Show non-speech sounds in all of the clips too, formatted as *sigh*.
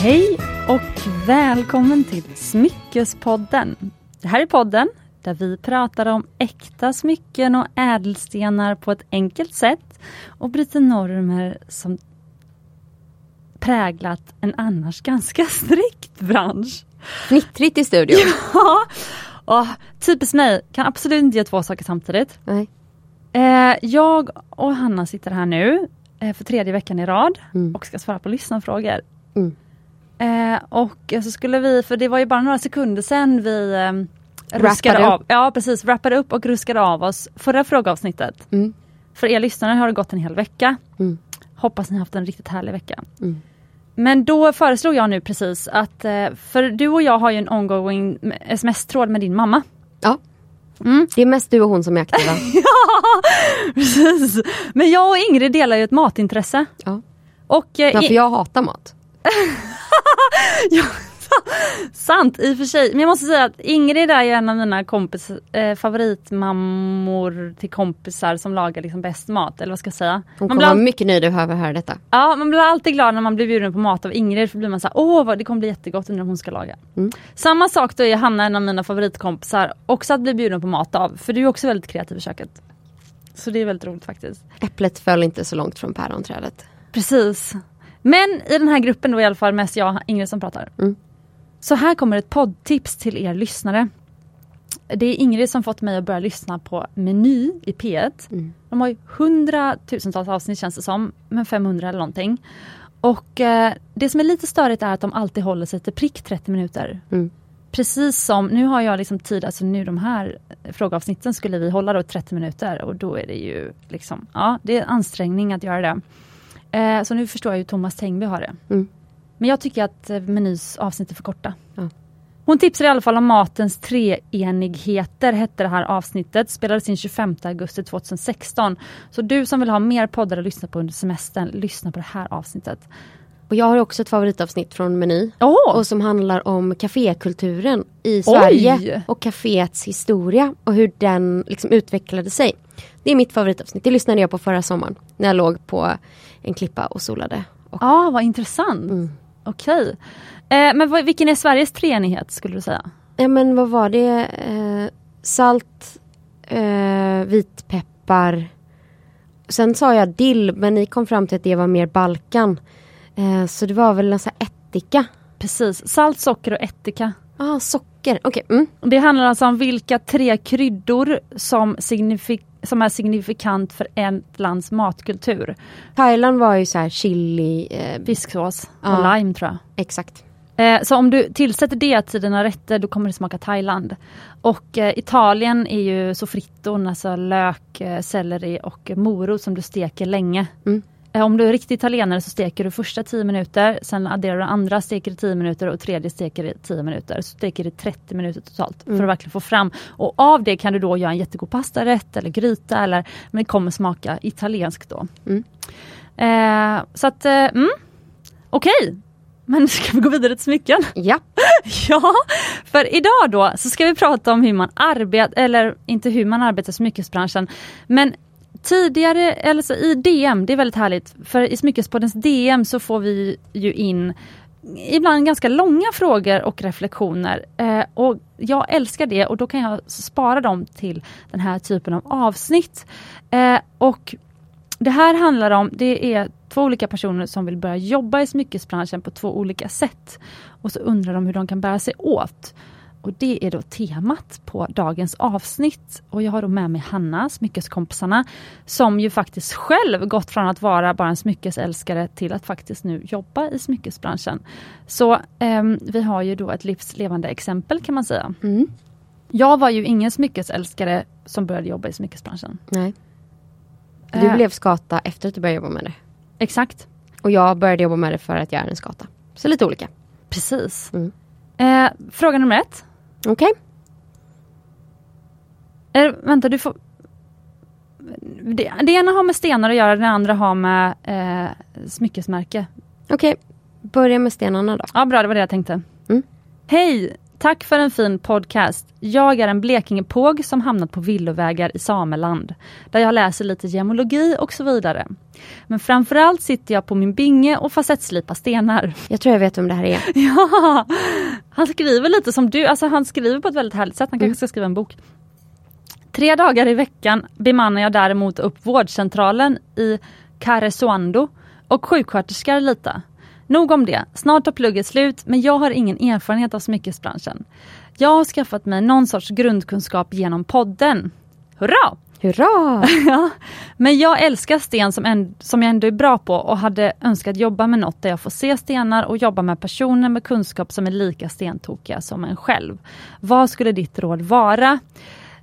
Hej och välkommen till Smyckespodden. Det här är podden där vi pratar om äkta smycken och ädelstenar på ett enkelt sätt och bryter normer som präglat en annars ganska *laughs* strikt bransch. Fnittrigt i studion. *laughs* Ja, och typiskt mig, kan absolut inte göra två saker samtidigt. Nej. Eh, jag och Hanna sitter här nu eh, för tredje veckan i rad Mm. och ska svara på lyssnarfrågor. Mm. Eh, och så skulle vi, för det var ju bara några sekunder sedan vi eh, ruskade av, ja precis, wrappade upp och ruskade av oss förra frågeavsnittet. Mm. För er lyssnare har det gått en hel vecka. Mm. Hoppas ni har haft en riktigt härlig vecka. Mm. Men då föreslog jag nu precis att, eh, för du och jag har ju en ongoing sms-tråd med din mamma. Ja. Mm. Det är mest du och hon som är aktiva. *laughs* Ja, precis. Men jag och Ingrid delar ju ett matintresse. Ja. Och, eh, Varför i- jag hatar mat. *laughs* ja, sant i och för sig. Men jag måste säga att Ingrid är ju en av mina kompis, eh, favoritmammor till kompisar som lagar liksom bäst mat. Eller vad ska jag säga? Hon kommer vara mycket nöjd över att höra detta. ja, man blir alltid glad när man blir bjuden på mat av Ingrid. För blir man så här, åh det kommer bli jättegott undrar om hon ska laga. Mm. Samma sak då är Hanna en av mina favoritkompisar. Också att bli bjuden på mat av. För du är också väldigt kreativ i köket. Så det är väldigt roligt faktiskt. Äpplet föll inte så långt från päronträdet. Precis. Men i den här gruppen då i alla fall mest jag och Ingrid som pratar. Mm. Så här kommer ett poddtips till er lyssnare. Det är Ingrid som fått mig att börja lyssna på Meny i P1. Mm. De har ju hundratusentals avsnitt känns det som, men 500 eller någonting. Och eh, det som är lite störigt är att de alltid håller sig till prick 30 minuter. Mm. Precis som, nu har jag liksom tid, alltså nu de här frågeavsnitten skulle vi hålla då 30 minuter och då är det ju liksom, ja det är en ansträngning att göra det. Eh, så nu förstår jag hur Thomas Tengby har det. Mm. Men jag tycker att eh, Menys avsnitt är för korta. Ja. Hon tipsar i alla fall om matens treenigheter, hette det här avsnittet. Spelades in 25 augusti 2016. Så du som vill ha mer poddar att lyssna på under semestern, lyssna på det här avsnittet. Och jag har också ett favoritavsnitt från Meny. Åh! Och som handlar om kafékulturen i Sverige. Oj! Och kaféets historia och hur den liksom utvecklade sig. Det är mitt favoritavsnitt. Det lyssnade jag på förra sommaren. När jag låg på en klippa och solade. Ja, vad intressant. Mm. Okej. Eh, men vad, vilken är Sveriges treenighet skulle du säga? Ja men vad var det? Eh, salt, eh, vitpeppar. Sen sa jag dill men ni kom fram till att det var mer Balkan. Eh, så det var väl en sån här ättika. Precis, salt, socker och ättika. Ah, socker, okej. Mm. Det handlar alltså om vilka tre kryddor som, signifik- som är signifikant för ett lands matkultur. Thailand var ju så här chili. Eh, Fisksås Ja. och lime tror jag. exakt. Eh, så om du tillsätter det till dina rätter då kommer det smaka Thailand. Och eh, Italien är ju soffritton, alltså lök, eh, selleri och morot som du steker länge. Mm. Eh, om du är riktig italienare så steker du första 10 minuter, sen adderar du andra steker i 10 minuter och tredje steker i 10 minuter. Så steker det 30 minuter totalt för Mm. att verkligen få fram. Och av det kan du då göra en jättegod pastarätt eller gryta eller men det kommer smaka italienskt då. Mm. Eh, så att, eh, mm, okej. Men ska vi gå vidare till smycken? *laughs* Ja. *laughs* Ja, för idag då så ska vi prata om hur man arbetar, eller inte hur man arbetar i smyckesbranschen. Men tidigare, eller så i DM, det är väldigt härligt, för i Smyckespoddens DM så får vi ju in ibland ganska långa frågor och reflektioner. Eh, och jag älskar det och då kan jag spara dem till den här typen av avsnitt. Eh, och det här handlar om, det är två olika personer som vill börja jobba i smyckesbranschen på två olika sätt. Och så undrar de hur de kan bära sig åt. Och det är då temat på dagens avsnitt. Och jag har då med mig Hanna, smyckeskompisarna, som ju faktiskt själv gått från att vara bara en smyckesälskare till att faktiskt nu jobba i smyckesbranschen. Så ehm, vi har ju då ett livslevande exempel kan man säga. Mm. Jag var ju ingen smyckesälskare som började jobba i smyckesbranschen. Nej. Du Eh, blev skata efter att du började jobba med det. Exakt. Och jag började jobba med det för att jag är en skata. Så lite olika. Precis. Mm. Eh, fråga nummer ett. Okej. Eh, vänta, du får... Det, det ena har med stenar att göra, det andra har med eh, smyckesmärke. Okej. Börja med stenarna då. Ja, bra, det var det jag tänkte. Mm. Hej! Tack för en fin podcast. Jag är en Blekingepåg som hamnat på villovägar i Sameland, där jag läser lite gemologi och så vidare. Men framförallt sitter jag på min binge och facettslipar stenar. Jag tror jag vet vem det här är. *laughs* Ja, han skriver lite som du, alltså han skriver på ett väldigt härligt sätt. Han kanske ska skriva en bok. Tre dagar i veckan bemannar jag däremot upp vårdcentralen i Karesuando och sjuksköterskor lite. Nog om det, snart tar plugget slut men jag har ingen erfarenhet av smyckesbranschen. Jag har skaffat mig någon sorts grundkunskap genom podden. Hurra! Hurra! *laughs* ja. Men jag älskar sten som, en, som jag ändå är bra på och hade önskat jobba med något där jag får se stenar och jobba med personer med kunskap som är lika stentokiga som en själv. Vad skulle ditt råd vara?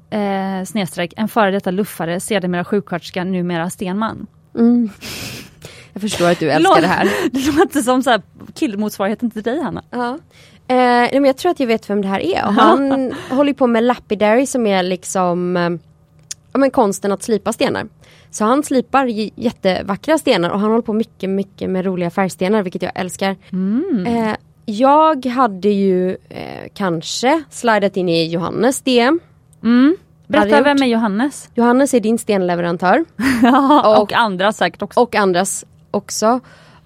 Eh, snedstreck, en före detta luffare, sedermera sjuksköterska, numera stenman. Mm. Jag förstår att du älskar det här. *laughs* Det låter som så här killmotsvarigheten till dig Hanna. Ja. Eh, men jag tror att jag vet vem det här är. Och han håller på med lapidary som är liksom eh, ja, men konsten att slipa stenar. Så han slipar jättevackra stenar och han håller på mycket, mycket med roliga färgstenar vilket jag älskar. Mm. Eh, jag hade ju eh, kanske slidat in i Johannes DM. Mm. Berätta, vem är Johannes? Johannes är din stenleverantör. *laughs* och, Och- andra säkert också. och andras också.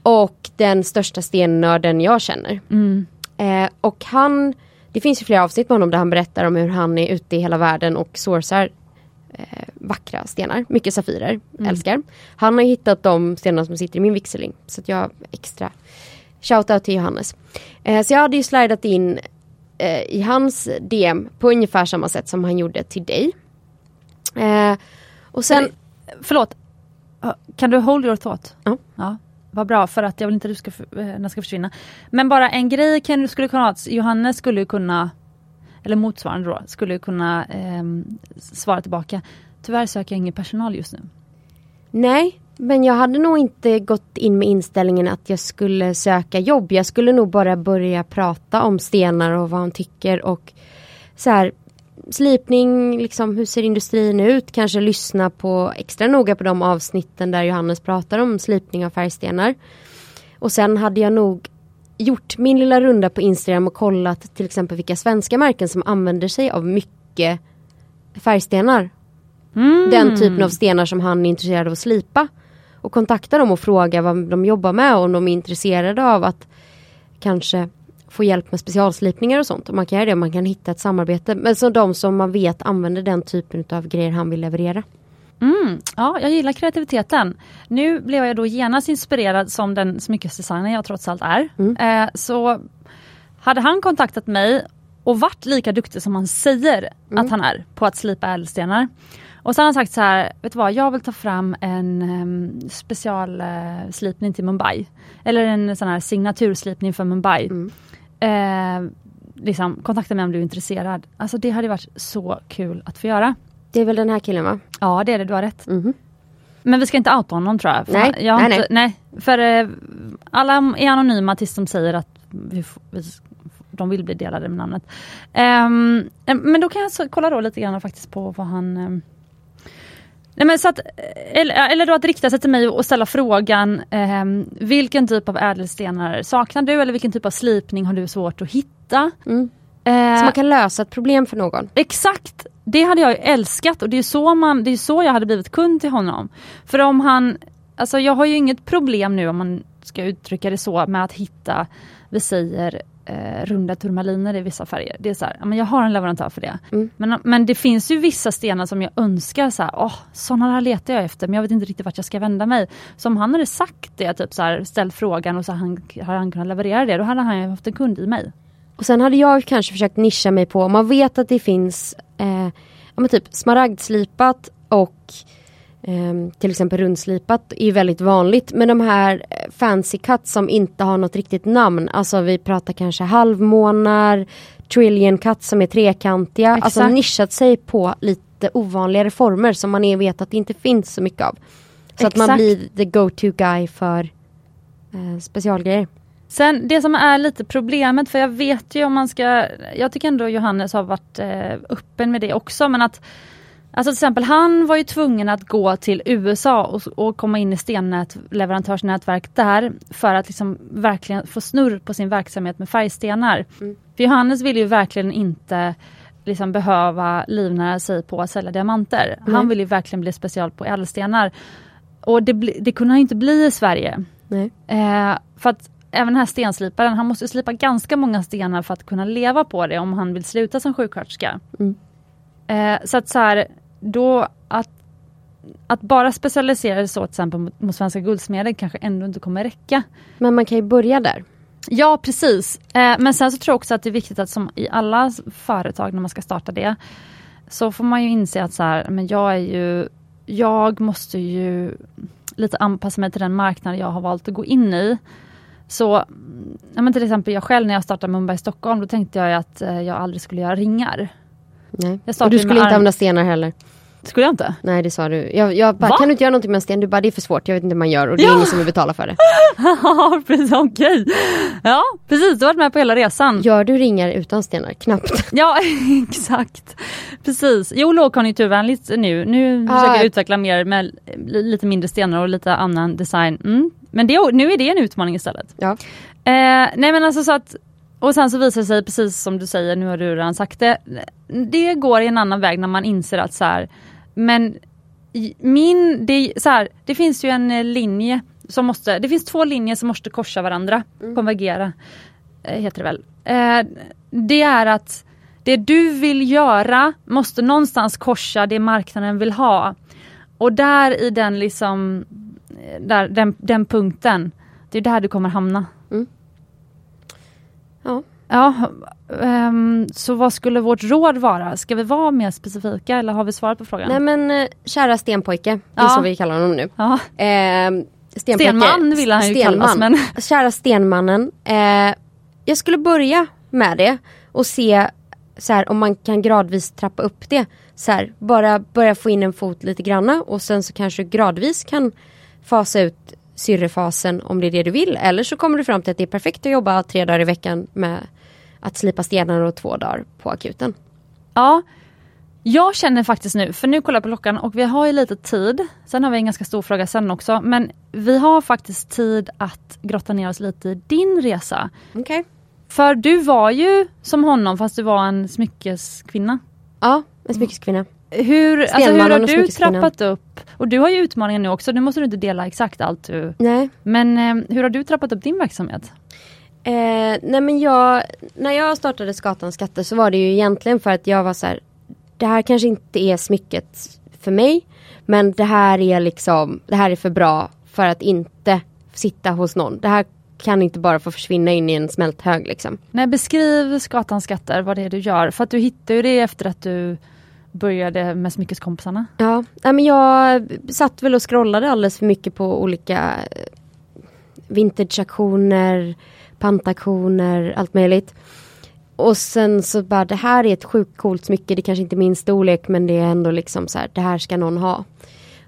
Och den största stennörden jag känner. Mm. Eh, och han, det finns ju flera avsnitt med honom där han berättar om hur han är ute i hela världen och sourcar eh, vackra stenar. Mycket safirer, älskar. Han har hittat de stenar som sitter i min vigselring. Så att jag extra shoutout till Johannes. Eh, så jag hade ju slidat in eh, i hans DM på ungefär samma sätt som han gjorde till dig. Eh, och sen, Förlåt, kan du hold your thought? Ja. ja. Vad bra, för att jag vill inte att du ska, eh, den ska försvinna. Men bara en grej kan du skulle kunna ha, Johannes skulle kunna, eller motsvarande då, skulle kunna ehm, svara tillbaka. Tyvärr söker jag ingen personal just nu. Nej, men jag hade nog inte gått in med inställningen att jag skulle söka jobb. Jag skulle nog bara börja prata om stenar och vad han tycker och så här slipning, liksom hur ser industrin ut? Kanske lyssna på extra noga på de avsnitten där Johannes pratar om slipning av färgstenar. Och sen hade jag nog gjort min lilla runda på Instagram och kollat till exempel vilka svenska märken som använder sig av mycket färgstenar Mm. den typen av stenar som han är intresserad av att slipa. Och kontakta dem och fråga vad de jobbar med och om de är intresserade av att kanske få hjälp med specialslipningar och sånt. Och man kan göra det, man kan hitta ett samarbete. Men så de som man vet använder den typen av grejer han vill leverera. Mm, ja, jag gillar kreativiteten. Nu blev jag då genast inspirerad som den smyckesdesigner jag trots allt är. Eh, så hade han kontaktat mig och varit lika duktig som han säger att han är på att slipa ädelstenar. Och så har han sagt så här, vet du vad, jag vill ta fram en um, specialslipning till Mumbai. Eller en sån här signaturslipning för Mumbai. Eh, liksom, kontakta mig om du är intresserad. Alltså det hade varit så kul att få göra. Det är väl den här killen va? Ja det är det, du har rätt. Mhm. Men vi ska inte outa honom tror jag. För Nej, jag har nej, inte, nej. För eh, alla är anonyma tills de säger att vi, vi, de vill bli delade med namnet. Eh, men då kan jag så, kolla då lite grann faktiskt på vad han ehm, Nej, men så att, eller, eller då att rikta sig till mig och ställa frågan ehm, vilken typ av ädelstenar saknar du eller vilken typ av slipning har du svårt att hitta? Mm. Eh, Så man kan lösa ett problem för någon. Exakt! Det hade jag ju älskat och det är så, man, det är så jag hade blivit kund till honom. För om han, alltså jag har ju inget problem nu om man ska uttrycka det så med att hitta, vi säger eh, runda turmaliner i vissa färger. Det är så här, men jag har en leverantör för det. Mm. Men, men det finns ju vissa stenar som jag önskar så här, åh, sådana här letar jag efter men jag vet inte riktigt vart jag ska vända mig. Så om han hade sagt det, typ så här, ställt frågan och så han, hade han kunnat leverera det, då hade han haft en kund i mig. Och sen hade jag kanske försökt nischa mig på, om man vet att det finns eh, ja, typ smaragdslipat och eh, till exempel rundslipat är väldigt vanligt. Men de här eh, fancy cuts som inte har något riktigt namn, alltså vi pratar kanske halvmånar, trillion cuts som är trekantiga, alltså Exakt. nischat sig på lite ovanligare former som man vet att det inte finns så mycket av. Så att man Exakt. blir the go-to guy för eh, specialgrejer. Sen det som är lite problemet, för jag vet ju om man ska, jag tycker ändå Johannes har varit eh, öppen med det också, men att Alltså till exempel han var ju tvungen att gå till USA och, och komma in i stennät, leverantörsnätverk där för att liksom verkligen få snurr på sin verksamhet med färgstenar. Mm. För Johannes vill ju verkligen inte liksom behöva livnära sig på att sälja diamanter. Nej. Han vill ju verkligen bli special på ädelstenar. Och det, det kunde han inte bli i Sverige. Nej. Eh, för att även den här stensliparen, han måste slipa ganska många stenar för att kunna leva på det om han vill sluta som sjuksköterska. Mm. Eh, så att så här, då att, att bara specialisera sig så till exempel mot, mot Svenska Guldsmeder kanske ändå inte kommer räcka. Men man kan ju börja där. Ja precis, eh, men sen så tror jag också att det är viktigt att som i alla företag när man ska starta det så får man ju inse att så här, men jag är ju, jag måste ju lite anpassa mig till den marknad jag har valt att gå in i. Så mm, ja, men till exempel jag själv när jag startade Mumbai Stockholm då tänkte jag att eh, jag aldrig skulle göra ringar. Nej. Jag Och du skulle inte använda stenar heller. Skulle jag inte? Nej det sa du. Jag, jag bara, Va? kan du inte göra någonting med en sten? Du bara, det är för svårt, jag vet inte hur man gör och det är Ja! ingen som vill betala för det. *laughs* Ja precis, okej. Ja precis, du har varit med på hela resan. Gör du ringar utan stenar? Knappt. *laughs* Ja *laughs* exakt. Precis. Jo lågkonjunkturvänligt nu. Nu Ah. försöker jag utveckla mer med li- lite mindre stenar och lite annan design. Mm. Men det, nu är det en utmaning istället. Ja. Eh, nej men alltså så att och sen så visar det sig precis som du säger, nu har du redan sagt det. Det går i en annan väg när man inser att så här, men min, det, så här, det finns ju en eh, linje som måste, det finns två linjer som måste korsa varandra, konvergera, eh, heter det väl. Eh, det är att det du vill göra måste någonstans korsa det marknaden vill ha. Och där i den liksom, där, den, den punkten, det är där du kommer hamna. Ja. Ja, ehm, så vad skulle vårt råd vara? Ska vi vara mer specifika eller har vi svarat på frågan? Nej men eh, kära stenpojke, det är Ja. så vi kallar honom nu. ja. Eh. Stenman vill han ju kallas men *laughs* Kära stenmannen. Eh, jag skulle börja med det och se så här, om man kan gradvis trappa upp det. Så här, bara börja få in en fot lite granna och sen så kanske gradvis kan fasa ut syrrefasen om det är det du vill. Eller så kommer du fram till att det är perfekt att jobba tre dagar i veckan med att slipa stenar och två dagar på akuten. ja. Jag känner faktiskt nu, för nu kollar jag på klockan och vi har ju lite tid. Sen har vi en ganska stor fråga sen också. Men vi har faktiskt tid att grotta ner oss lite i din resa. Okej. För du var ju som honom fast du var en smyckeskvinna. Ja, en smyckeskvinna. Hur, alltså, hur har du trappat upp? Och du har ju utmaningen nu också, nu måste du inte dela exakt allt du... Nej. Men eh, hur har du trappat upp din verksamhet? Eh, nej men jag, när jag startade Skatans skatter så var det ju egentligen för att jag var så här, det här kanske inte är smycket för mig. Men det här är liksom, det här är för bra för att inte sitta hos någon. Det här kan inte bara få försvinna in i en smälthög liksom. Nej, beskriv Skatans skatter, vad det är du gör. För att du hittade ju det efter att du började med smyckeskompisarna. Ja, nej men jag satt väl och scrollade alldeles för mycket på olika eh, vintageaktioner, pantaktioner, allt möjligt. Och sen så bara det här är ett sjukt coolt smycke, det kanske inte är min storlek men det är ändå liksom så här, det här ska någon ha.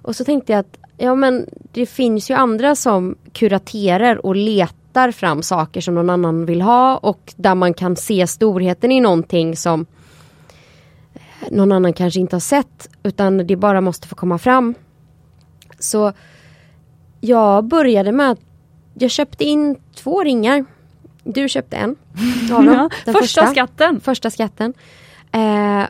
Och så tänkte jag att ja men det finns ju andra som kuraterar och letar fram saker som någon annan vill ha och där man kan se storheten i någonting som någon annan kanske inte har sett utan det bara måste få komma fram. Så jag började med att jag köpte in två ringar. Du köpte en *laughs* av dem. Den första, skatten. första skatten. Eh,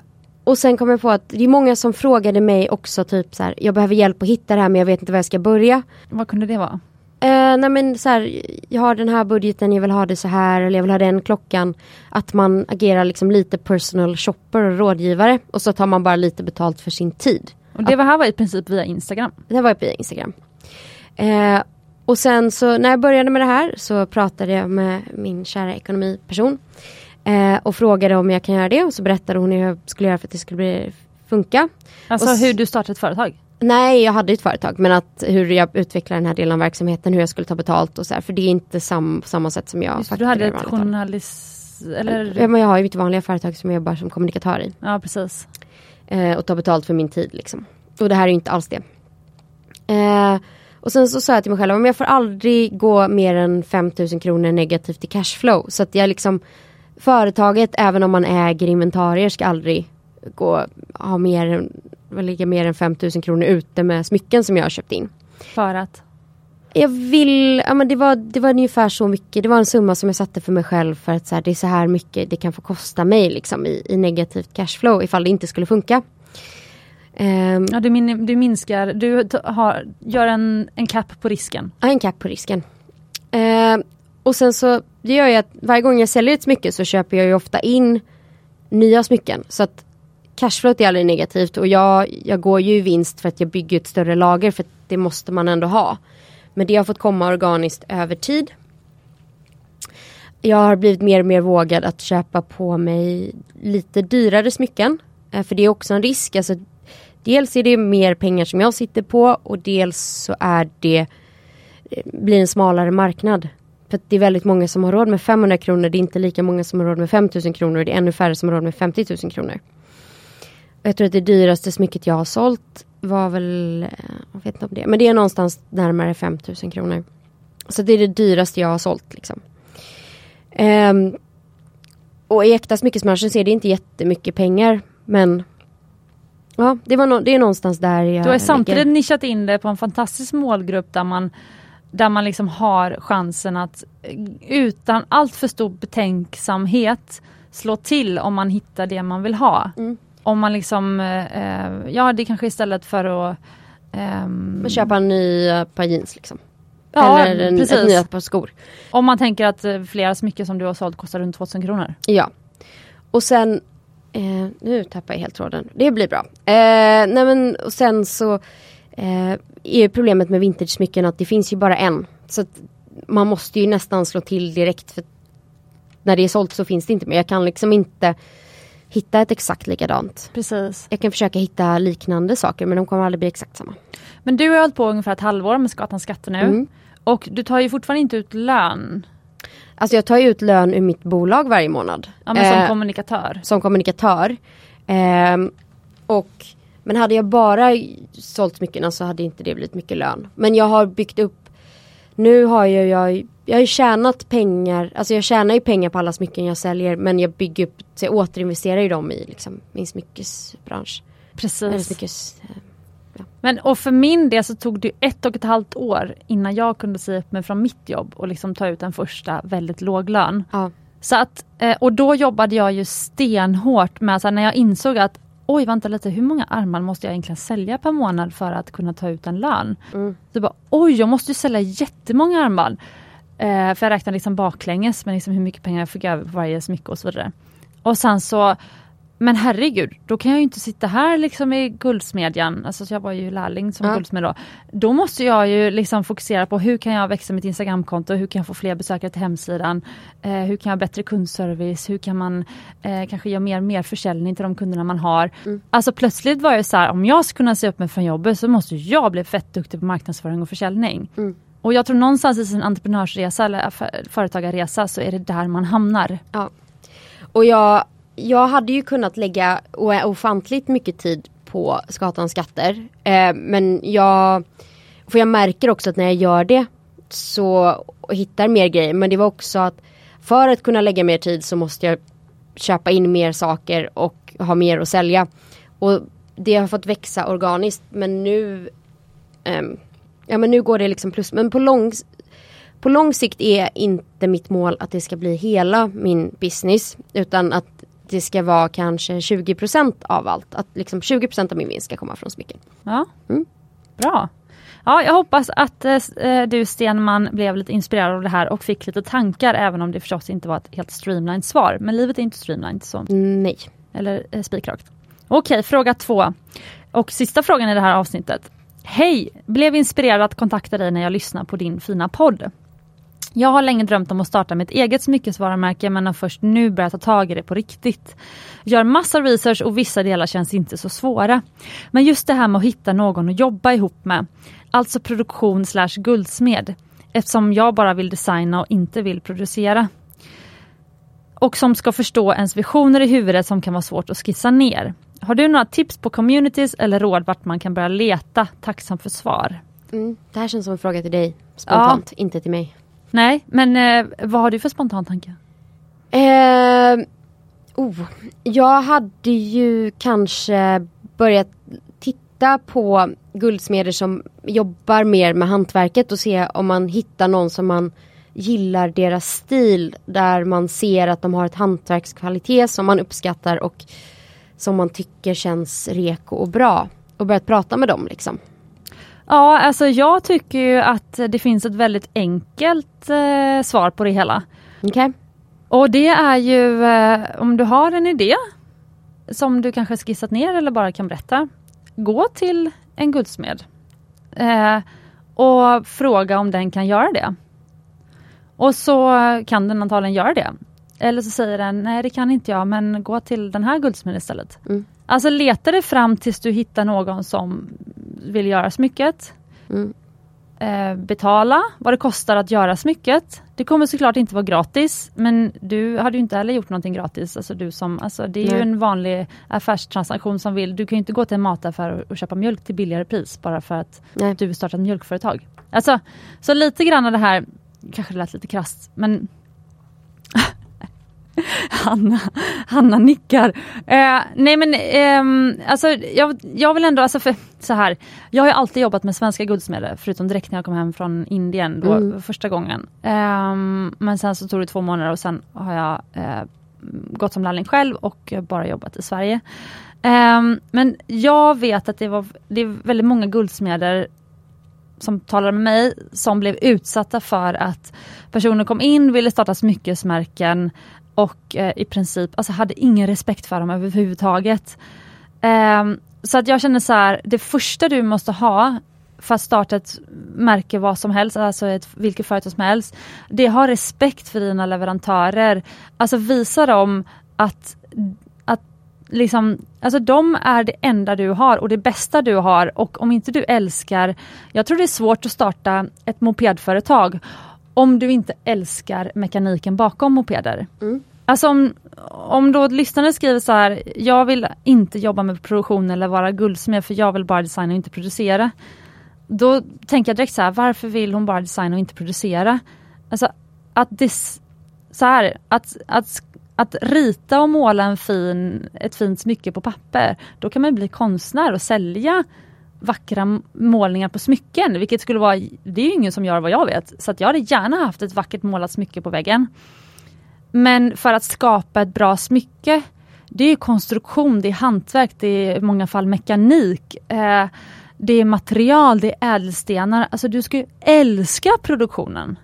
och sen kom jag på att det är många som frågade mig också typ så här, jag behöver hjälp att hitta det här men jag vet inte var jag ska börja. Vad kunde det vara? Eh, nej men så här, jag har den här budgeten, jag vill ha det så här eller jag vill ha den klockan. Att man agerar liksom lite personal shopper och rådgivare och så tar man bara lite betalt för sin tid. Och det var här var i princip via Instagram. Det var på Instagram. Eh, och sen så när jag började med det här så pratade jag med min kära ekonomiperson. Eh, och frågade om jag kan göra det och så berättade hon hur jag skulle göra för att det skulle bli, funka. Alltså Och hur du startade ett företag. Nej, jag hade ett företag men att hur jag utvecklar den här delen av verksamheten, hur jag skulle ta betalt och så här. För det är inte sam, samma sätt som jag Just, du hade ett journalist... Eller... Ja, men jag har ju mitt vanliga företag som jag jobbar som kommunikatör i. Ja precis. Eh, och tar betalt för min tid liksom. Och det här är ju inte alls det. Eh, och sen så sa jag till mig själv, om jag får aldrig gå mer än 5000 kronor negativt i cashflow. Så att jag liksom, företaget även om man äger inventarier ska aldrig gå, ha mer än lägga mer än 5000 kronor ute med smycken som jag har köpt in. För att? Jag vill, ja men det var, det var ungefär så mycket, det var en summa som jag satte för mig själv för att så här, det är så här mycket det kan få kosta mig liksom i, i negativt cashflow ifall det inte skulle funka. Um, ja, du, min, du minskar, du har, gör en, en cap på risken. Ja, en cap på risken. Uh, och sen så, det gör jag att varje gång jag säljer ett smycke så köper jag ju ofta in nya smycken. Så att Cashflow är aldrig negativt och jag, jag går ju i vinst för att jag bygger ett större lager för det måste man ändå ha. Men det har fått komma organiskt över tid. Jag har blivit mer och mer vågad att köpa på mig lite dyrare smycken. Eh, för det är också en risk. Alltså, dels är det mer pengar som jag sitter på och dels så är det eh, blir en smalare marknad. För det är väldigt många som har råd med 500 kronor. Det är inte lika många som har råd med 5000 kronor. Det är ännu färre som har råd med 50 000 kronor. Jag tror att det dyraste smycket jag har sålt var väl, eh, jag vet inte om det, men det är någonstans närmare 5000 kronor. Så det är det dyraste jag har sålt liksom. Um, och i äkta smyckesbranschen så är det inte jättemycket pengar men Ja, det, var no det är någonstans där jag Du har samtidigt ligger. nischat in det på en fantastisk målgrupp där man där man liksom har chansen att eh, utan allt för stor betänksamhet slå till om man hittar det man vill ha. Mm. Om man liksom, eh, ja det kanske istället för att um, köpa en ny eh, par jeans liksom. Ja, Eller en, precis. ett nytt par skor. Om man tänker att eh, flera smycken som du har sålt kostar runt 2000 kronor. Ja. Och sen, eh, nu tappar jag helt tråden. Det blir bra. Eh, nej men och sen så eh, är problemet med vintage-smycken att det finns ju bara en. Så man måste ju nästan slå till direkt. för När det är sålt så finns det inte mer. Jag kan liksom inte hitta ett exakt likadant. Precis. Jag kan försöka hitta liknande saker men de kommer aldrig bli exakt samma. Men du har hållit på ungefär ett halvår med Skatans skatter nu. Mm. Och du tar ju fortfarande inte ut lön. Alltså jag tar ut lön ur mitt bolag varje månad. Ja men som eh, kommunikatör. Som kommunikatör. Eh, och, men hade jag bara sålt smyckena så hade inte det blivit mycket lön. Men jag har byggt upp nu har ju jag, jag har tjänat pengar, alltså jag tjänar ju pengar på alla smycken jag säljer men jag bygger upp, så jag återinvesterar ju dem i liksom, min smyckesbransch. Precis. Smyckes, eh, ja. Men och för min del så tog det ett och ett halvt år innan jag kunde säga upp mig från mitt jobb och liksom ta ut en första väldigt låg lön. Ja. Så att, eh, och då jobbade jag ju stenhårt med, så när jag insåg att oj vänta lite, hur många armar måste jag egentligen sälja per månad för att kunna ta ut en lön? Mm. Så bara, oj jag måste sälja jättemånga armband. Eh, för jag räknade liksom baklänges med liksom hur mycket pengar jag fick över på varje smycke och så vidare. Och sen så men herregud, då kan jag ju inte sitta här liksom i Guldsmedjan, alltså jag var ju lärling som ja. guldsmed då. Då måste jag ju liksom fokusera på hur kan jag växa mitt Instagramkonto, hur kan jag få fler besökare till hemsidan, eh, hur kan jag ha bättre kundservice, hur kan man eh, kanske göra mer, mer försäljning till de kunderna man har. Mm. Alltså plötsligt var jag så här, om jag ska kunna se upp mig från jobbet så måste jag bli fett duktig på marknadsföring och försäljning. Mm. Och jag tror någonstans i sin entreprenörsresa eller företagarresa så är det där man hamnar. Ja. Och jag jag hade ju kunnat lägga ofantligt mycket tid på Skatans skatter. Eh, men jag, för jag märker också att när jag gör det så hittar mer grejer. Men det var också att för att kunna lägga mer tid så måste jag köpa in mer saker och ha mer att sälja. Och det har fått växa organiskt men nu eh, Ja men nu går det liksom plus. Men på lång, på lång sikt är inte mitt mål att det ska bli hela min business. Utan att det ska vara kanske 20% av allt. Att liksom 20% av min vinst ska komma från smycken. Ja, mm. Bra. Ja, jag hoppas att eh, du Stenman blev lite inspirerad av det här och fick lite tankar även om det förstås inte var ett helt streamlined svar. Men livet är inte streamlined. Så. Nej. Eller eh, spikrakt. Okej, fråga två. Och sista frågan i det här avsnittet. Hej! Blev inspirerad att kontakta dig när jag lyssnar på din fina podd. Jag har länge drömt om att starta mitt eget smyckesvarumärke men har först nu börjat ta tag i det på riktigt. Gör massa research och vissa delar känns inte så svåra. Men just det här med att hitta någon att jobba ihop med, alltså produktion slash guldsmed, eftersom jag bara vill designa och inte vill producera. Och som ska förstå ens visioner i huvudet som kan vara svårt att skissa ner. Har du några tips på communities eller råd vart man kan börja leta? Tacksam för svar. Mm, det här känns som en fråga till dig spontant, ja. inte till mig. Nej, men eh, vad har du för spontan tanke? Eh, oh, jag hade ju kanske börjat titta på guldsmeder som jobbar mer med hantverket och se om man hittar någon som man gillar deras stil. Där man ser att de har ett hantverkskvalitet som man uppskattar och som man tycker känns reko och bra. Och börjat prata med dem liksom. Ja, alltså jag tycker ju att det finns ett väldigt enkelt eh, svar på det hela. Okay. Och det är ju eh, om du har en idé som du kanske skissat ner eller bara kan berätta. Gå till en guldsmed eh, och fråga om den kan göra det. Och så kan den antagligen göra det. Eller så säger den, nej det kan inte jag men gå till den här guldsmeden istället. Mm. Alltså leta dig fram tills du hittar någon som vill göra smycket. Mm. Eh, betala vad det kostar att göra smycket. Det kommer såklart inte vara gratis men du hade ju inte heller gjort någonting gratis. Alltså du som, alltså det är Nej. ju en vanlig affärstransaktion som vill, du kan inte gå till en mataffär och köpa mjölk till billigare pris bara för att Nej. du vill starta ett mjölkföretag. Alltså, så lite grann av det här, kanske det lät lite krasst men *laughs* Hanna, Hanna nickar. Eh, nej men eh, alltså jag, jag vill ändå, alltså för, så här. Jag har alltid jobbat med svenska guldsmeder förutom direkt när jag kom hem från Indien då, mm. första gången. Eh, men sen så tog det två månader och sen har jag eh, gått som lärling själv och bara jobbat i Sverige. Ehm, men jag vet att det, var, det är väldigt många guldsmeder som talade med mig som blev utsatta för att personer kom in, ville starta smyckesmärken och eh, i princip alltså, hade ingen respekt för dem överhuvudtaget. Eh, så att jag känner så här, det första du måste ha för att starta ett märke vad som helst, alltså ett, vilket företag som helst. Det har respekt för dina leverantörer. Alltså visa dem att, att liksom, alltså de är det enda du har och det bästa du har och om inte du älskar, jag tror det är svårt att starta ett mopedföretag om du inte älskar mekaniken bakom mopeder. Mm. Alltså om, om då lyssnare skriver så här, jag vill inte jobba med produktion eller vara guldsmed för jag vill bara designa och inte producera. Då tänker jag direkt så här, varför vill hon bara designa och inte producera? Alltså att, dis, så här, att, att, att rita och måla en fin, ett fint smycke på papper, då kan man bli konstnär och sälja vackra målningar på smycken, vilket skulle vara, det är ju ingen som gör vad jag vet, så att jag hade gärna haft ett vackert målat smycke på väggen. Men för att skapa ett bra smycke, det är konstruktion, det är hantverk, det är i många fall mekanik. Eh, det är material, det är ädelstenar. Alltså du ska ju älska produktionen.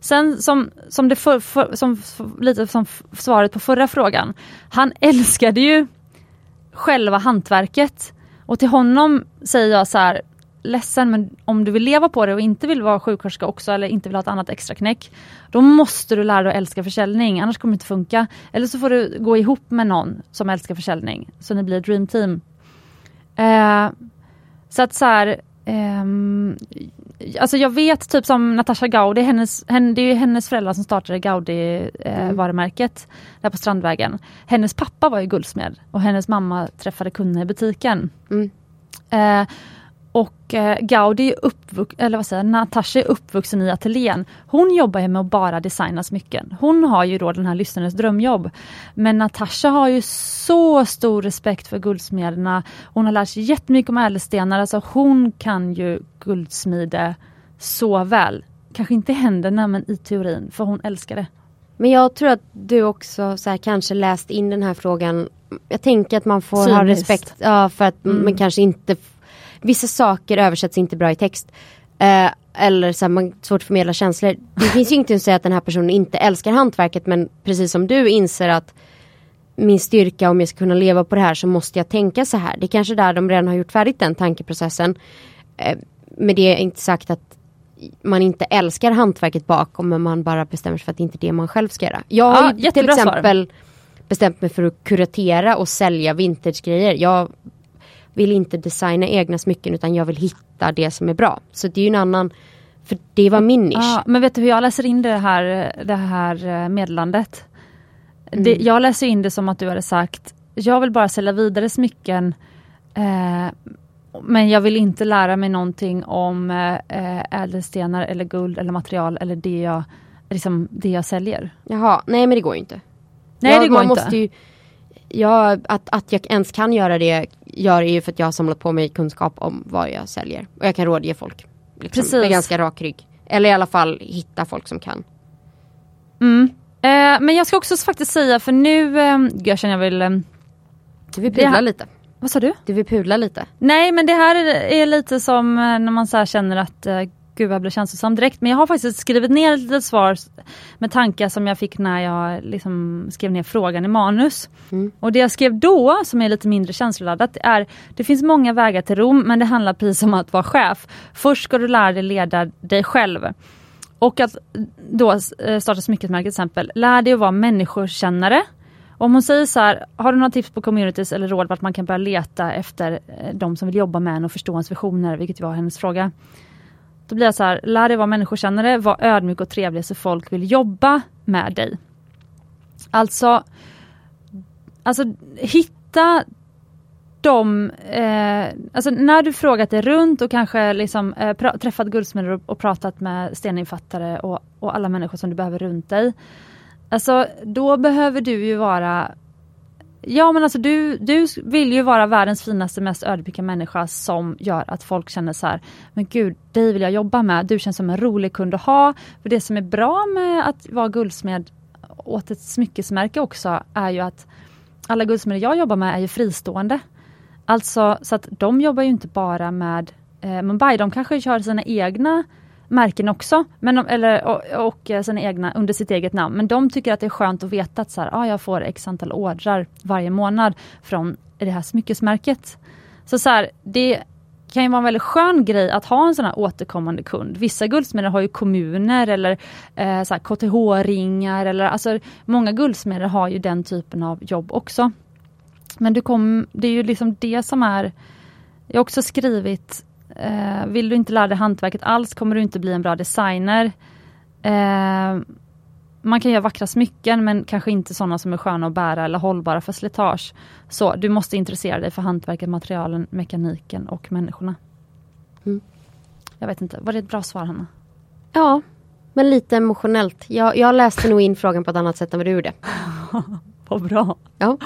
Sen som, som, det för, för, som lite som svaret på förra frågan. Han *laughs* älskade ju själva hantverket. Och till honom säger jag så här, ledsen men om du vill leva på det och inte vill vara sjuksköterska också eller inte vill ha ett annat extra knäck Då måste du lära dig att älska försäljning, annars kommer det inte funka. Eller så får du gå ihop med någon som älskar försäljning, så ni blir ett dream team. Eh, så att så här, eh, alltså jag vet typ som Natasha Gaudi, hennes, henne, det är hennes föräldrar som startade Gaudi eh, mm. varumärket där på Strandvägen. Hennes pappa var ju guldsmed och hennes mamma träffade kunder i butiken. Mm. Eh, och eh, Gaudi är uppvux eller vad säger Natasha är uppvuxen i ateljén. Hon jobbar ju med att bara designa smycken. Hon har ju då den här lyssnarens drömjobb. Men Natasha har ju så stor respekt för guldsmederna. Hon har lärt sig jättemycket om ädelstenar. Alltså hon kan ju guldsmide så väl. Kanske inte i händerna men i teorin, för hon älskar det. Men jag tror att du också så här, kanske läst in den här frågan. Jag tänker att man får Cyniskt. ha respekt ja, för att mm. man kanske inte vissa saker översätts inte bra i text. Eh, eller så här, man svårt att förmedla känslor. Det finns ju ingenting att säga att den här personen inte älskar hantverket men precis som du inser att min styrka om jag ska kunna leva på det här så måste jag tänka så här. Det är kanske där de redan har gjort färdigt den tankeprocessen. Eh, med det är inte sagt att man inte älskar hantverket bakom men man bara bestämmer sig för att det inte är det man själv ska göra. Jag har ja, till exempel svar. bestämt mig för att kuratera och sälja vintagegrejer. Jag vill inte designa egna smycken utan jag vill hitta det som är bra. Så det är ju en annan, för det var min nisch. Ja, men vet du hur jag läser in det här, det här eh, meddelandet? Mm. Det, jag läser in det som att du hade sagt, jag vill bara sälja vidare smycken eh, men jag vill inte lära mig någonting om eh, ädelstenar eller guld eller material eller det jag, liksom, det jag säljer. Jaha, nej men det går ju inte. Nej jag, det går man inte. Måste ju, ja, att, att jag ens kan göra det gör är ju för att jag har samlat på mig kunskap om vad jag säljer. Och jag kan rådge folk. Liksom, Precis. med ganska rak rygg. Eller i alla fall hitta folk som kan. Mm. Eh, men jag ska också faktiskt säga, för nu, eh, jag känner jag vill... Eh, Du vill pudla här- lite. vad sa du? Du vill pudla lite. Nej men det här är, är lite som eh, när man så här känner att gud jag blir känslosam direkt. Men jag har faktiskt skrivit ner ett litet svar med tankar som jag fick när jag liksom skrev ner frågan i manus. Mm. Och det jag skrev då, som är lite mindre känsloladdat, är det finns många vägar till Rom men det handlar precis om att vara chef. Först ska du lära dig leda dig själv. Och att då eh, starta smyckesmärket till exempel, lär dig att vara människokännare. Om hon säger så här, har du några tips på communities eller råd vart man kan börja leta efter eh, de som vill jobba med en och förstå ens visioner, vilket var hennes fråga. Då blir jag så här, lär dig vara människokännare, var ödmjuk och trevlig så folk vill jobba med dig. Alltså, alltså hitta de, eh, alltså när du frågat dig runt och kanske liksom, eh, pra- träffat guldsmeder och, och pratat med steninfattare och, och alla människor som du behöver runt dig. Alltså då behöver du ju vara Ja men alltså du, du vill ju vara världens finaste, mest ödmjuka människa som gör att folk känner så här, men gud, dig vill jag jobba med, du känns som en rolig kund att ha. För det som är bra med att vara guldsmed åt ett smyckesmärke också är ju att alla guldsmeder jag jobbar med är ju fristående. Alltså så att de jobbar ju inte bara med eh, Mumbai, de kanske kör sina egna märken också, men de, eller, och, och eh, sina egna under sitt eget namn. Men de tycker att det är skönt att veta att så här, ah, jag får x antal ordrar varje månad från det här smyckesmärket. Så, så här, det kan ju vara en väldigt skön grej att ha en sån här återkommande kund. Vissa guldsmeder har ju kommuner eller eh, så här KTH-ringar eller alltså många guldsmeder har ju den typen av jobb också. Men du kom, det är ju liksom det som är Jag har också skrivit eh, Vill du inte lära dig hantverket alls kommer du inte bli en bra designer. Eh, man kan göra vackra smycken men kanske inte sådana som är sköna att bära eller hållbara för slitage. Så du måste intressera dig för hantverket, materialen, mekaniken och människorna. Mm. Jag vet inte, var det ett bra svar Hanna? Ja, men lite emotionellt. Jag, jag läste nog in frågan på ett annat sätt än vad du gjorde. *laughs* Vad bra. Ja.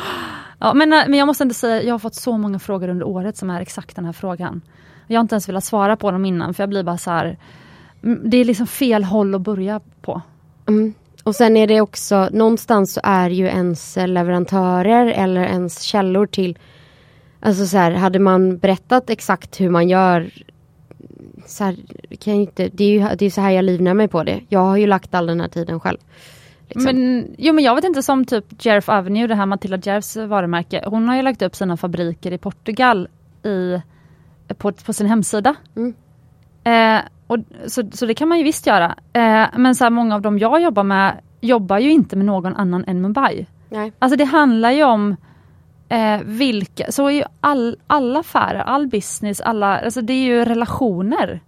Ja, men, eh, men jag måste ändå säga, jag har fått så många frågor under året som är exakt den här frågan. Jag har inte ens velat svara på dem innan för jag blir bara så här. mm, Det är liksom fel håll att börja på. Mm. Och sen är det också, någonstans så är ju ens leverantörer eller ens källor till Alltså så här, hade man berättat exakt hur man gör så här, kan jag inte, det är ju det är så här jag livnär mig på det. Jag har ju lagt all den här tiden själv. liksom. Men, jo, men jag vet inte som typ Jerf Avenue, det här Matilda Jerfs varumärke. Hon har ju lagt upp sina fabriker i Portugal i, på, på sin hemsida. Mm. Eh, och, så, så det kan man ju visst göra. Eh, men så här, många av dem jag jobbar med jobbar ju inte med någon annan än Mumbai. Nej. Alltså det handlar ju om eh, vilka, så är ju all, alla affärer, all business, alla, alltså det är ju relationer.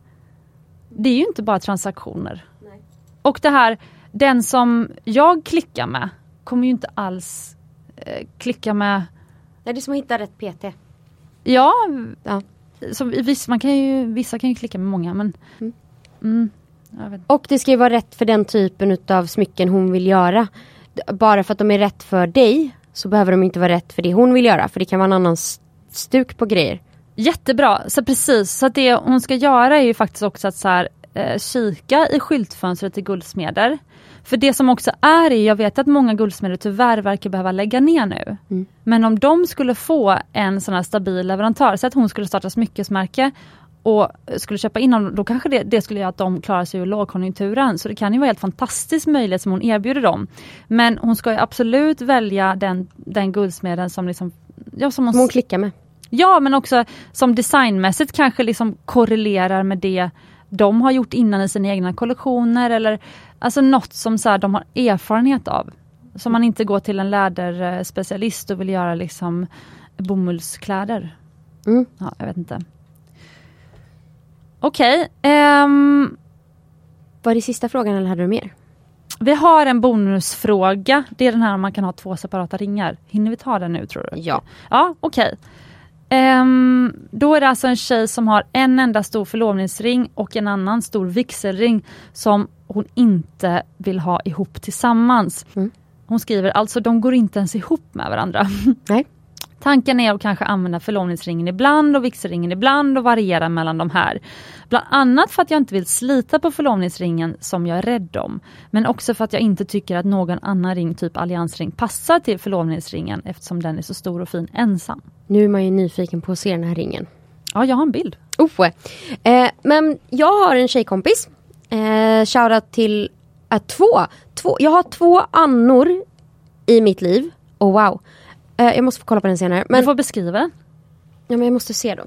Det är ju inte bara transaktioner. Nej. Och det här, den som jag klickar med kommer ju inte alls eh, klicka med, Nej, det är som att hitta rätt PT. ja, Ja. Så viss, man kan ju, vissa kan ju klicka med många men Mm. mm, jag vet. Och det ska ju vara rätt för den typen utav smycken hon vill göra. Bara för att de är rätt för dig så behöver de inte vara rätt för det hon vill göra. För det kan vara en annan stuk på grejer. Jättebra, så precis. Så att det hon ska göra är ju faktiskt också att så här, eh, kika i skyltfönstret till guldsmeder. För det som också är, jag vet att många guldsmeder tyvärr verkar behöva lägga ner nu. Mm. Men om de skulle få en sån här stabil leverantör, så att hon skulle starta smyckesmärke och skulle köpa in dem, då kanske det, det skulle göra att de klarar sig ur lågkonjunkturen. Så det kan ju vara helt fantastisk möjlighet som hon erbjuder dem. Men hon ska ju absolut välja den, den guldsmeden som liksom Ja, som hon Som hon klickar med. Ja men också som designmässigt kanske liksom korrelerar med det de har gjort innan i sina egna kollektioner eller alltså något som så här, de har erfarenhet av. Så man inte går till en läderspecialist och vill göra liksom bomullskläder. Mm. Ja, jag vet inte. Okej, ehm, Var det sista frågan eller hade du mer? vi har en bonusfråga. Det är den här om man kan ha två separata ringar. Hinner vi ta den nu tror du? Ja. Ja, okej. Ehm, då är det alltså en tjej som har en enda stor förlovningsring och en annan stor vigselring som hon inte vill ha ihop tillsammans. Mm. Hon skriver alltså de går inte ens ihop med varandra. Nej. Tanken är att kanske använda förlovningsringen ibland och vigselringen ibland och variera mellan de här. Bland annat för att jag inte vill slita på förlovningsringen som jag är rädd om. Men också för att jag inte tycker att någon annan ring, typ alliansring, passar till förlovningsringen eftersom den är så stor och fin ensam. Nu är man ju nyfiken på att se den här ringen. Ja, jag har en bild. Oh, eh, men jag har en tjejkompis. Eh, shoutout till äh, två. två. Jag har två annor i mitt liv. Oh wow. Eh, jag måste få kolla på den senare. Men... Du får beskriva. Ja men jag måste se då.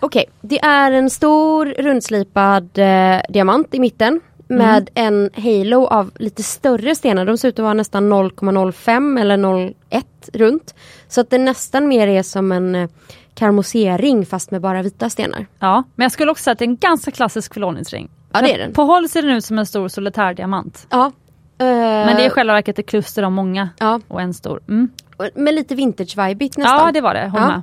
Okej, okay. det är en stor rundslipad eh, diamant i mitten. Med mm. en halo av lite större stenar. De ser ut att vara nästan 0,05 eller 0,1 runt. Så att det nästan mer är som en eh, karmosering fast med bara vita stenar. Ja, men jag skulle också säga att det är en ganska klassisk förlovningsring. Ja det är den. På håll ser den ut som en stor solitärdiamant. Ja. Men det är i själva verket ett kluster av många ja. och en stor. Mm. Med lite vintage-vibigt nästan. Ja det var det, håll ja. med.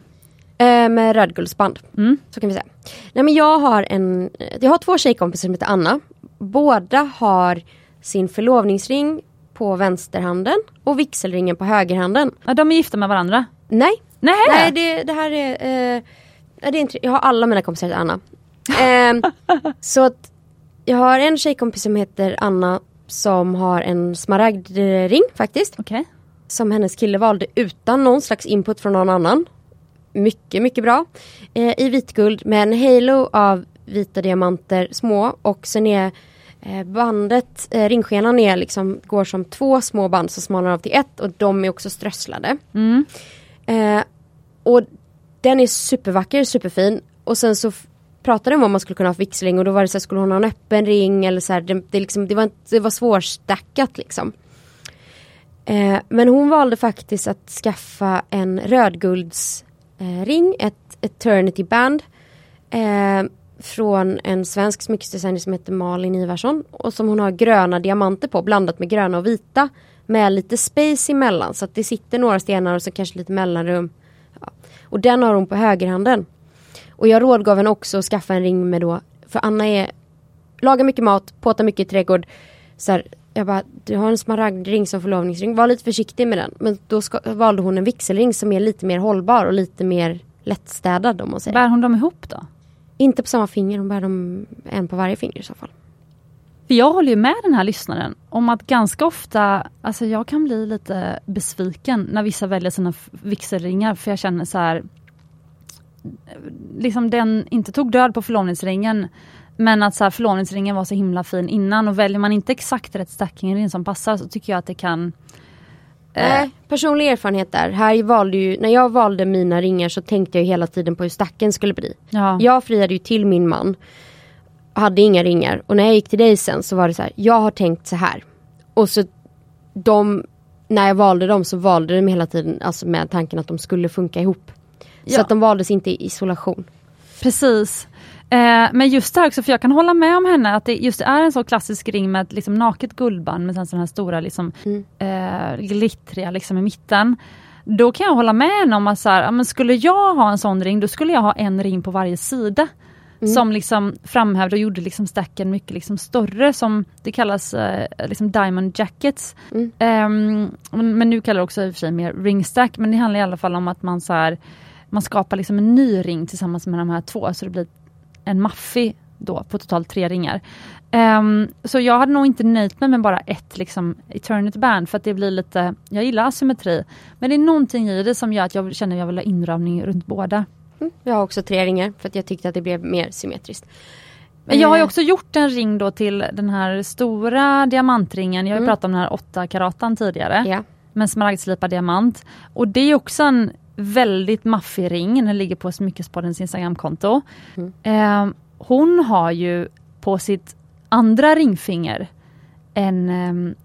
Eh, med rödguldsband. Mm. Så kan vi säga. Nej men jag har en, jag har två tjejkompisar som heter Anna. Båda har sin förlovningsring på vänsterhanden och vigselringen på högerhanden. Ja, de är gifta med varandra? Nej. Nej, Nej det, det här är, eh, det är inte, jag har alla mina kompisar heter Anna. Eh, *laughs* så att jag har en tjejkompis som heter Anna som har en smaragdring faktiskt. Okay. Som hennes kille valde utan någon slags input från någon annan. Mycket, mycket bra. Eh, I vitguld med en halo av vita diamanter små och sen är eh, bandet, eh, ringskenan är liksom, går som två små band som smalnar av till ett och de är också strösslade. Mm. Eh, och den är supervacker, superfin. Och sen så pratade om vad man skulle kunna ha för vigselring och då var det så här, skulle hon ha en öppen ring eller så här, det, det, liksom, det, var, det var svårstackat liksom. Eh, men hon valde faktiskt att skaffa en rödguldsring, eh, ett eternity band. Eh, från en svensk smyckesdesigner som heter Malin Ivarsson och som hon har gröna diamanter på blandat med gröna och vita med lite space emellan så att det sitter några stenar och så kanske lite mellanrum. Ja. Och den har hon på högerhanden. Och jag rådgav henne också att skaffa en ring med då, för Anna är, lagar mycket mat, påtar mycket i trädgård. Så här, jag bara, du har en smaragdring som förlovningsring, var lite försiktig med den. Men då ska, valde hon en vigselring som är lite mer hållbar och lite mer lättstädad om man säger. Bär hon dem ihop då? Inte på samma finger, hon bär dem en på varje finger i så fall. För jag håller ju med den här lyssnaren om att ganska ofta, alltså jag kan bli lite besviken när vissa väljer sina vigselringar för jag känner så här liksom den inte tog död på förlovningsringen men att så här, förlovningsringen var så himla fin innan och väljer man inte exakt rätt stackingring som passar så tycker jag att det kan eh... Nej, personlig erfarenhet där. Här valde ju, när jag valde mina ringar så tänkte jag hela tiden på hur stacken skulle bli. Ja. Jag friade ju till min man. Hade inga ringar och när jag gick till dig sen så var det så här, jag har tänkt så här. Och så de, när jag valde dem så valde de hela tiden alltså med tanken att de skulle funka ihop. Ja. Så att de valdes inte i isolation. Precis. Eh, men just det här också, för jag kan hålla med om henne att det just är en så klassisk ring med liksom, naket guldband med sen här stora liksom, mm. eh, glittriga liksom, i mitten. Då kan jag hålla med henne om att så här, men skulle jag ha en sån ring, då skulle jag ha en ring på varje sida. Mm. Som liksom framhävde och gjorde liksom stacken mycket liksom större som det kallas eh, liksom diamond jackets. Mm. Um, men nu kallar det också i och för sig mer ringstack men det handlar i alla fall om att man så här, man skapar liksom en ny ring tillsammans med de här två så det blir en maffig då på totalt tre ringar. Um, så jag hade nog inte nöjt mig med bara ett liksom, Eternity Band för att det blir lite, jag gillar asymmetri. Men det är någonting i det som gör att jag känner att jag vill ha inramning runt båda. Mm, jag har också tre ringar för att jag tyckte att det blev mer symmetriskt. Men jag har ju också gjort en ring då till den här stora diamantringen. Jag har mm. pratat om den här 8 karatan tidigare. Ja. Med smaragdslipad diamant. Och det är också en väldigt maffig ring. Den ligger på Smyckespoddens Instagramkonto. Mm. Eh, hon har ju på sitt andra ringfinger en, eh,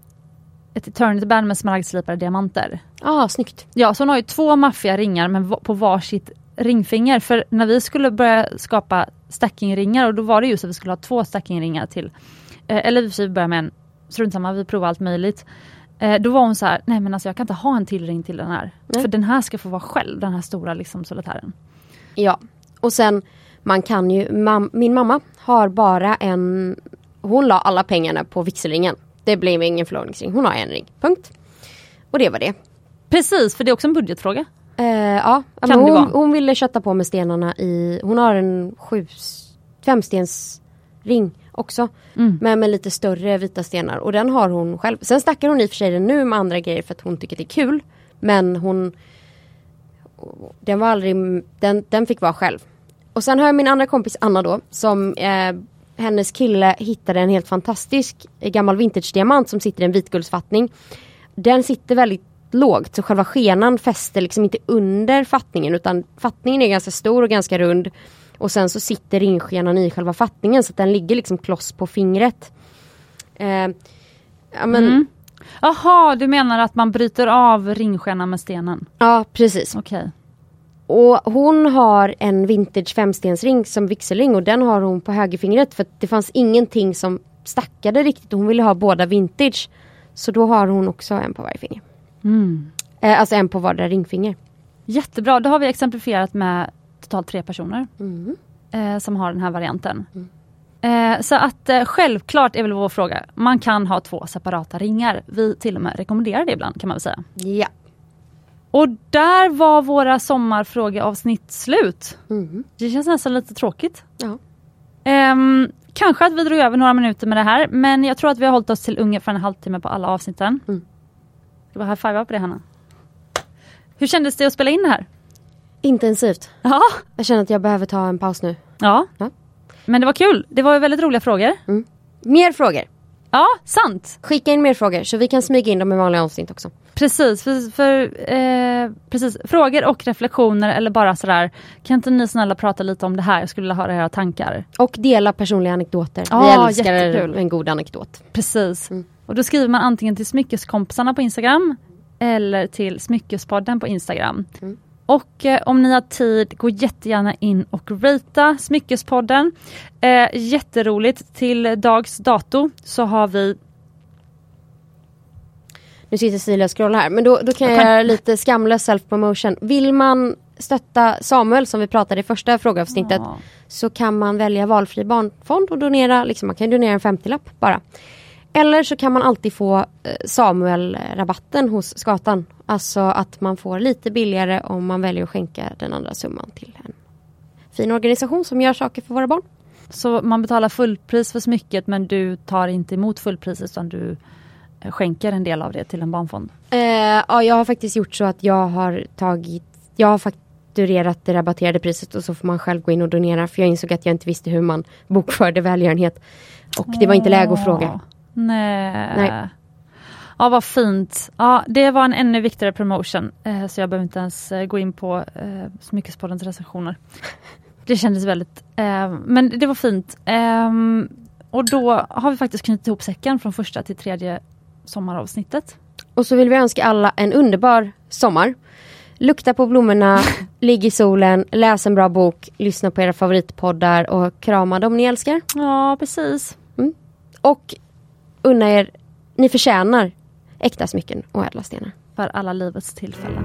ett eternity band med smaragdslipade diamanter. Ah, snyggt. Ja, så hon har ju två maffiga ringar men på varsitt ringfinger. För när vi skulle börja skapa stackingringar och då var det just att vi skulle ha två stackingringar till. Eh, eller vi började med en, strunt samma, vi provade allt möjligt. Eh, då var hon så här, nej men alltså jag kan inte ha en till ring till den här. Nej. För den här ska få vara själv, den här stora liksom solitären. Ja, och sen man kan ju, mam min mamma har bara en, hon la alla pengarna på vigselringen. Det blev ingen förlovningsring, hon har en ring, punkt. Och det var det. Precis, för det är också en budgetfråga. Eh, ja, Kan men hon, hon ville kötta på med stenarna i, hon har en sju, femstensring också. Mm. Men med lite större vita stenar och den har hon själv. Sen stackar hon i och för sig den nu med andra grejer för att hon tycker det är kul. Men hon Den var aldrig, den, den fick vara själv. Och sen har jag min andra kompis Anna då som eh, hennes kille hittade en helt fantastisk eh, gammal vintage-diamant som sitter i en vitguldsfattning. Den sitter väldigt lågt så själva skenan fäster liksom inte under fattningen utan fattningen är ganska stor och ganska rund. Och sen så sitter ringskenan i själva fattningen så att den ligger liksom kloss på fingret. Eh, ja men, Mm. Du menar att man bryter av ringskenan med stenen? ja precis. Okej. Och hon har en vintage femstensring som vigselring och den har hon på högerfingret för att det fanns ingenting som stackade riktigt. Hon ville ha båda vintage. Så då har hon också en på varje finger. Mm. Eh, alltså en på vardera ringfinger. Jättebra, då har vi exemplifierat med totalt tre personer Mm. eh, som har den här varianten. Eh, så att eh, självklart är väl vår fråga, man kan ha två separata ringar. Vi till och med rekommenderar det ibland kan man väl säga. Ja. Och där var våra sommarfrågeavsnitt slut. Mm. Det känns nästan lite tråkigt. ja. Ehm, kanske att vi drog över några minuter med det här men jag tror att vi har hållit oss till ungefär en halvtimme på alla avsnitten. Mm. Ska vi high five på det Hanna? Hur kändes det att spela in det här? Intensivt. Ja. Jag känner att jag behöver ta en paus nu. Ja. Ja. Men det var kul. Det var väldigt roliga frågor. Mer frågor. Ja, sant. Skicka in mer frågor så vi kan smyga in dem i vanliga avsnitt också. Precis, för, för eh, precis. frågor och reflektioner eller bara sådär. Kan inte ni snälla prata lite om det här? Jag skulle vilja höra era tankar. Och dela personliga anekdoter. Ja, vi älskar jättekul. en god anekdot. Precis. Mm. Och då skriver man antingen till Smyckeskompisarna på Instagram eller till Smyckespodden på Instagram. Mm. Och eh, om ni har tid, gå jättegärna in och ratea Smyckespodden. Eh, jätteroligt. Till dags dato så har vi Nu sitter Silja och scrollar här men då, då kan jag, Jag kan- göra lite skamlös self-promotion. Vill man stötta Samuel som vi pratade i första frågeavsnittet Ja. så kan man välja valfri barnfond och donera, liksom, man kan donera en 50-lapp bara. Eller så kan man alltid få eh, Samuel-rabatten hos Skatan. Alltså att man får lite billigare om man väljer att skänka den andra summan till en fin organisation som gör saker för våra barn. Så man betalar fullpris för smycket men du tar inte emot fullpriset utan du eh, skänker en del av det till en barnfond. Eh, ja, jag har faktiskt gjort så att jag har tagit, jag har fakturerat det rabatterade priset och så får man själv gå in och donera för jag insåg att jag inte visste hur man bokförde välgörenhet. Och det var inte läge att fråga. Nej. Nej. Ja vad fint. Ja, det var en ännu viktigare promotion eh, så jag behöver inte ens eh, gå in på eh, Smyckespoddens recensioner. Det kändes väldigt, men det var fint. Ehm, och då har vi faktiskt knutit ihop säcken från första till tredje sommaravsnittet. Och så vill vi önska alla en underbar sommar. Lukta på blommorna, *laughs* ligg i solen, läs en bra bok, lyssna på era favoritpoddar och krama dem ni älskar. Ja precis. Och unna er, ni förtjänar äkta smycken och ädla stenar. För alla livets tillfällen.